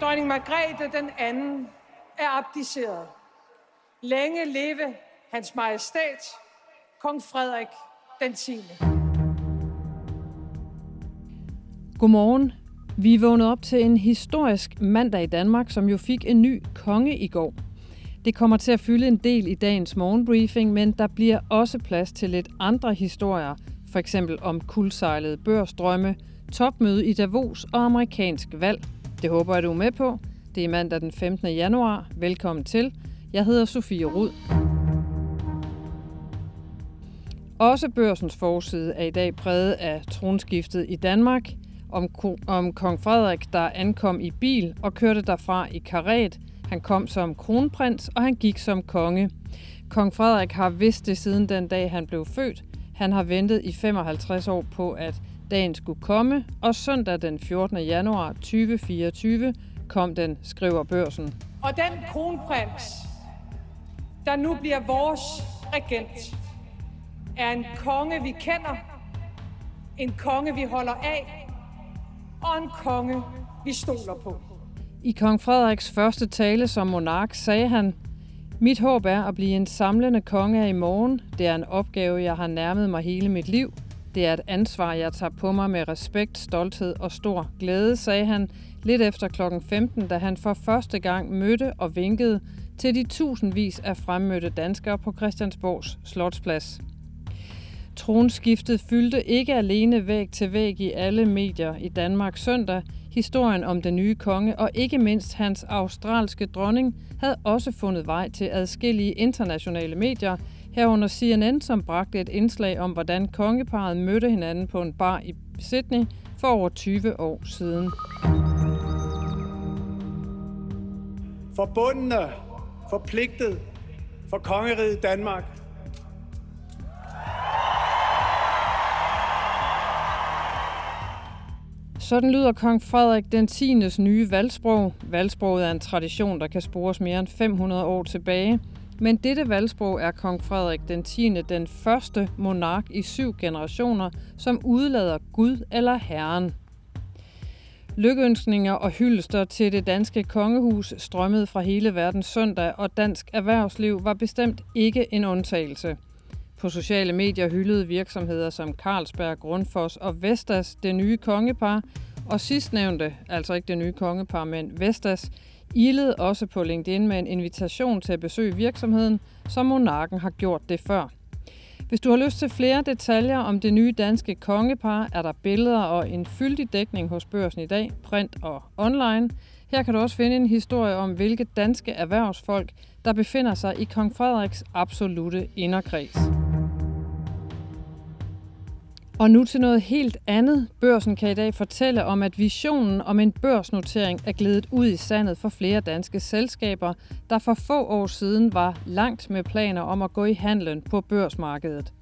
Dronning Margrethe den anden er abdiceret. Længe leve hans majestæt, kong Frederik den 10. Godmorgen. Vi vågnede op til en historisk mandag i Danmark, som jo fik en ny konge i går. Det kommer til at fylde en del i dagens morgenbriefing, men der bliver også plads til lidt andre historier, for eksempel om kuldsejlede børsdrømme, topmøde i Davos og amerikansk valg. Det håber jeg, du er med på. Det er mandag den 15. januar. Velkommen til. Jeg hedder Sofie Rud. Også børsens forside er i dag præget af tronskiftet i Danmark, om, om kong Frederik, der ankom i bil og kørte derfra i karet. Han kom som kronprins, og han gik som konge. Kong Frederik har vidst det siden den dag, han blev født. Han har ventet i 55 år på, at dagen skulle komme, og søndag den 14. januar 2024 kom den, skriver børsen. Og den kronprins, der nu bliver vores regent, er en konge, vi kender, en konge, vi holder af, og en konge, vi stoler på. I kong Frederiks første tale som monark sagde han, Mit håb er at blive en samlende konge i morgen. Det er en opgave, jeg har nærmet mig hele mit liv. Det er et ansvar, jeg tager på mig med respekt, stolthed og stor glæde, sagde han lidt efter kl. 15, da han for første gang mødte og vinkede til de tusindvis af fremmødte danskere på Christiansborgs Slotsplads. Tronskiftet fyldte ikke alene væg til væg i alle medier i Danmark søndag. Historien om den nye konge og ikke mindst hans australske dronning havde også fundet vej til adskillige internationale medier, herunder CNN, som bragte et indslag om, hvordan kongeparet mødte hinanden på en bar i Sydney for over 20 år siden. Forbundne, forpligtet for kongeriget Danmark – Sådan lyder kong Frederik den 10. nye valgsprog. Valgsproget er en tradition, der kan spores mere end 500 år tilbage. Men dette valgsprog er kong Frederik den 10. den første monark i syv generationer, som udlader Gud eller Herren. Lykkeønskninger og hyldester til det danske kongehus strømmede fra hele verden søndag, og dansk erhvervsliv var bestemt ikke en undtagelse. På sociale medier hyldede virksomheder som Carlsberg, Grundfos og Vestas det nye kongepar, og sidstnævnte, altså ikke det nye kongepar, men Vestas, ilede også på LinkedIn med en invitation til at besøge virksomheden, som monarken har gjort det før. Hvis du har lyst til flere detaljer om det nye danske kongepar, er der billeder og en fyldig dækning hos børsen i dag, print og online. Her kan du også finde en historie om, hvilke danske erhvervsfolk, der befinder sig i kong Frederiks absolute inderkreds. Og nu til noget helt andet. Børsen kan i dag fortælle om, at visionen om en børsnotering er glædet ud i sandet for flere danske selskaber, der for få år siden var langt med planer om at gå i handlen på børsmarkedet.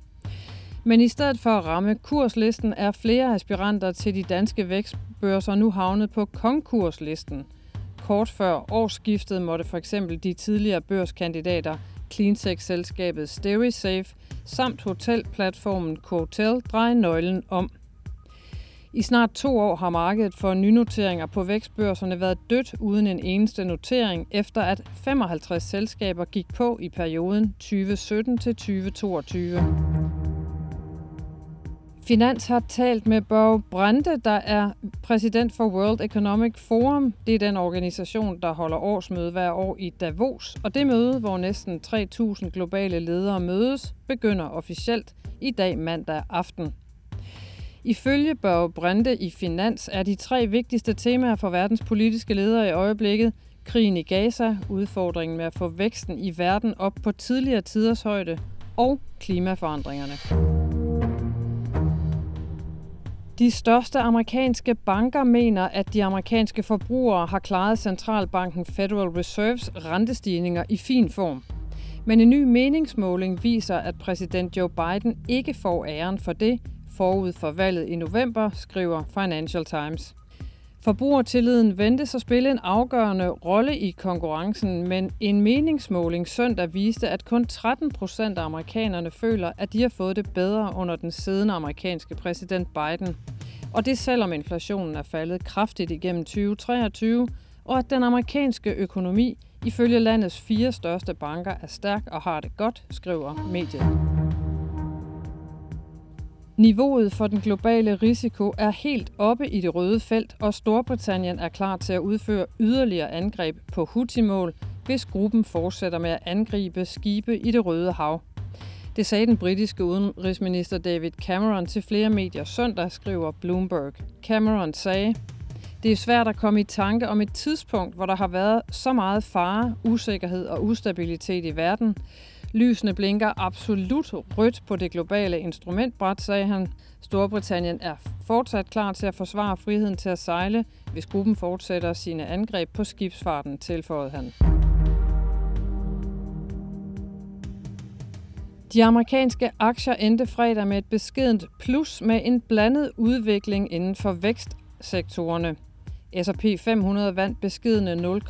Men i stedet for at ramme kurslisten, er flere aspiranter til de danske vækstbørser nu havnet på konkurslisten. Kort før årsskiftet måtte for eksempel de tidligere børskandidater cleantech-selskabet SteriSafe samt hotelplatformen Cotel dreje nøglen om. I snart to år har markedet for nynoteringer på vækstbørserne været dødt uden en eneste notering, efter at 55 selskaber gik på i perioden 2017 til 2022. Finans har talt med Børge Brande, der er præsident for World Economic Forum. Det er den organisation, der holder årsmøde hver år i Davos. Og det møde, hvor næsten 3.000 globale ledere mødes, begynder officielt i dag mandag aften. Ifølge Børge Brande i Finans er de tre vigtigste temaer for verdens politiske ledere i øjeblikket krigen i Gaza, udfordringen med at få væksten i verden op på tidligere tiders højde og klimaforandringerne. De største amerikanske banker mener, at de amerikanske forbrugere har klaret centralbanken Federal Reserves rentestigninger i fin form. Men en ny meningsmåling viser, at præsident Joe Biden ikke får æren for det forud for valget i november, skriver Financial Times. Forbrugertilliden ventes at spille en afgørende rolle i konkurrencen, men en meningsmåling søndag viste, at kun 13 procent af amerikanerne føler, at de har fået det bedre under den siddende amerikanske præsident Biden. Og det selvom inflationen er faldet kraftigt igennem 2023, og at den amerikanske økonomi ifølge landets fire største banker er stærk og har det godt, skriver mediet. Niveauet for den globale risiko er helt oppe i det røde felt, og Storbritannien er klar til at udføre yderligere angreb på Houthi-mål, hvis gruppen fortsætter med at angribe skibe i det røde hav. Det sagde den britiske udenrigsminister David Cameron til flere medier søndag, skriver Bloomberg. Cameron sagde, det er svært at komme i tanke om et tidspunkt, hvor der har været så meget fare, usikkerhed og ustabilitet i verden. Lysene blinker absolut rødt på det globale instrumentbræt, sagde han. Storbritannien er fortsat klar til at forsvare friheden til at sejle, hvis gruppen fortsætter sine angreb på skibsfarten, tilføjede han. De amerikanske aktier endte fredag med et beskedent plus med en blandet udvikling inden for vækstsektorerne. S&P 500 vandt beskedende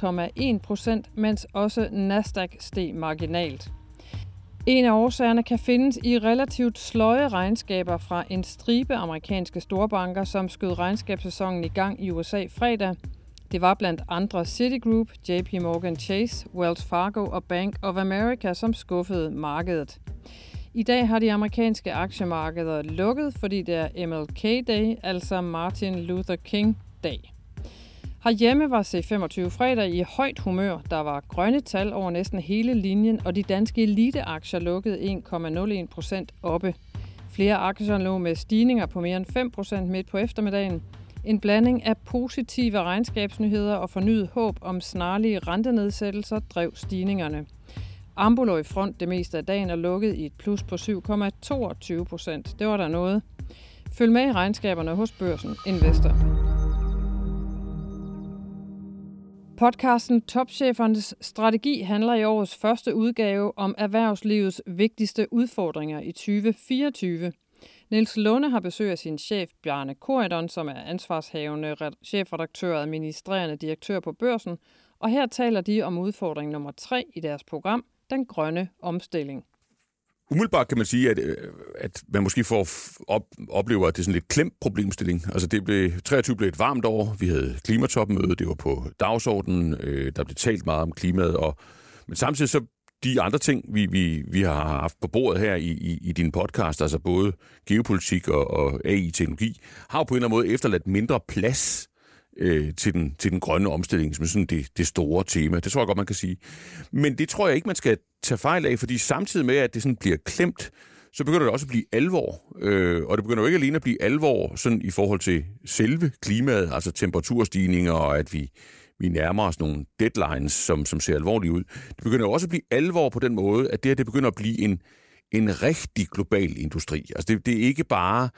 0,1 procent, mens også Nasdaq steg marginalt. En af årsagerne kan findes i relativt sløje regnskaber fra en stribe amerikanske storbanker, som skød regnskabssæsonen i gang i USA fredag. Det var blandt andre Citigroup, JP Morgan Chase, Wells Fargo og Bank of America, som skuffede markedet. I dag har de amerikanske aktiemarkeder lukket, fordi det er MLK Day, altså Martin Luther King Dag. Herhjemme var C25 fredag i højt humør. Der var grønne tal over næsten hele linjen, og de danske eliteaktier lukkede 1,01 procent oppe. Flere aktier lå med stigninger på mere end 5 procent midt på eftermiddagen. En blanding af positive regnskabsnyheder og fornyet håb om snarlige rentenedsættelser drev stigningerne. Ambu lå i front det meste af dagen og lukkede i et plus på 7,22 procent. Det var der noget. Følg med i regnskaberne hos Børsen Investor. Podcasten Topchefernes strategi handler i årets første udgave om erhvervslivets vigtigste udfordringer i 2024. Niels Lunde har besøg af sin chef Bjarne Korydon, som er ansvarshavende chefredaktør og administrerende direktør på børsen, og her taler de om udfordring nummer tre i deres program, den grønne omstilling. Umiddelbart kan man sige, at, øh, at man måske får op, oplever, at det er sådan lidt klemt problemstilling. Altså det blev, 23 blev et varmt år, vi havde klimatopmøde, det var på dagsordenen, øh, der blev talt meget om klimaet, og, men samtidig så de andre ting, vi, vi, vi har haft på bordet her i, i, i din podcast, altså både geopolitik og, og AI-teknologi, har jo på en eller anden måde efterladt mindre plads øh, til, den, til den grønne omstilling, som sådan det, det store tema. Det tror jeg godt, man kan sige. Men det tror jeg ikke, man skal tage fejl af, fordi samtidig med, at det sådan bliver klemt, så begynder det også at blive alvor. Øh, og det begynder jo ikke alene at blive alvor sådan i forhold til selve klimaet, altså temperaturstigninger, og at vi, vi nærmer os nogle deadlines, som, som ser alvorlige ud. Det begynder jo også at blive alvor på den måde, at det her det begynder at blive en, en rigtig global industri. Altså det, det er ikke bare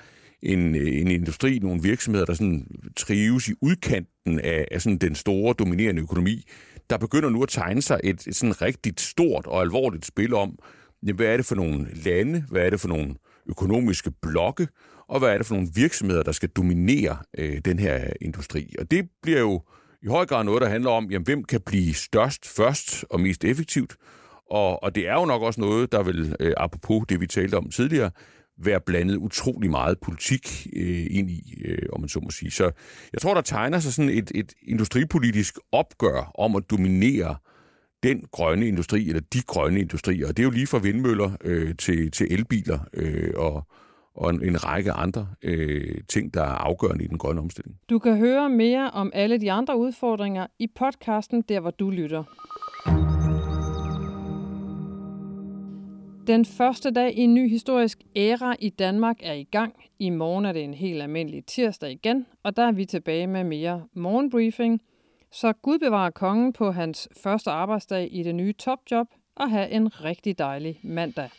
en, øh, en industri, nogle virksomheder, der sådan trives i udkanten af, af sådan den store, dominerende økonomi, der begynder nu at tegne sig et, et sådan rigtigt stort og alvorligt spil om, jamen, hvad er det for nogle lande, hvad er det for nogle økonomiske blokke, og hvad er det for nogle virksomheder, der skal dominere øh, den her industri. Og det bliver jo i høj grad noget, der handler om, jamen, hvem kan blive størst først og mest effektivt. Og, og det er jo nok også noget, der vil, øh, apropos det vi talte om tidligere, være blandet utrolig meget politik øh, ind i, øh, om man så må sige. Så jeg tror, der tegner sig sådan et, et industripolitisk opgør om at dominere den grønne industri, eller de grønne industrier. Og det er jo lige fra vindmøller øh, til, til elbiler øh, og, og en, en række andre øh, ting, der er afgørende i den grønne omstilling. Du kan høre mere om alle de andre udfordringer i podcasten, der hvor du lytter. Den første dag i en ny historisk æra i Danmark er i gang. I morgen er det en helt almindelig tirsdag igen, og der er vi tilbage med mere morgenbriefing. Så Gud bevarer kongen på hans første arbejdsdag i det nye topjob, og have en rigtig dejlig mandag.